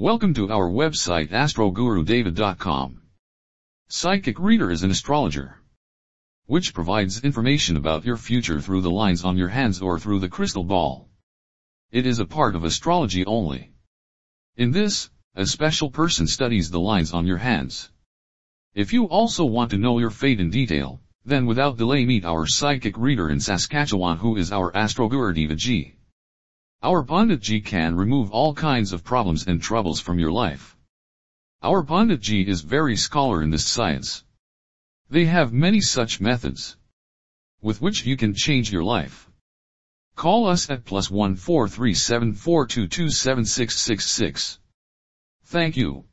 Welcome to our website astrogurudeva.com. Psychic Reader is an astrologer, which provides information about your future through the lines on your hands or through the crystal ball. It is a part of astrology only. In this, a special person studies the lines on your hands. If you also want to know your fate in detail, then without delay meet our psychic reader in Saskatchewan who is our Astroguru Deva Ji. Our Pandit Ji can remove all kinds of problems and troubles from your life. Our Pandit Ji is very scholar in this science. They have many such methods with which you can change your life. Call us at plus one four three seven four two two seven six six six. Thank you.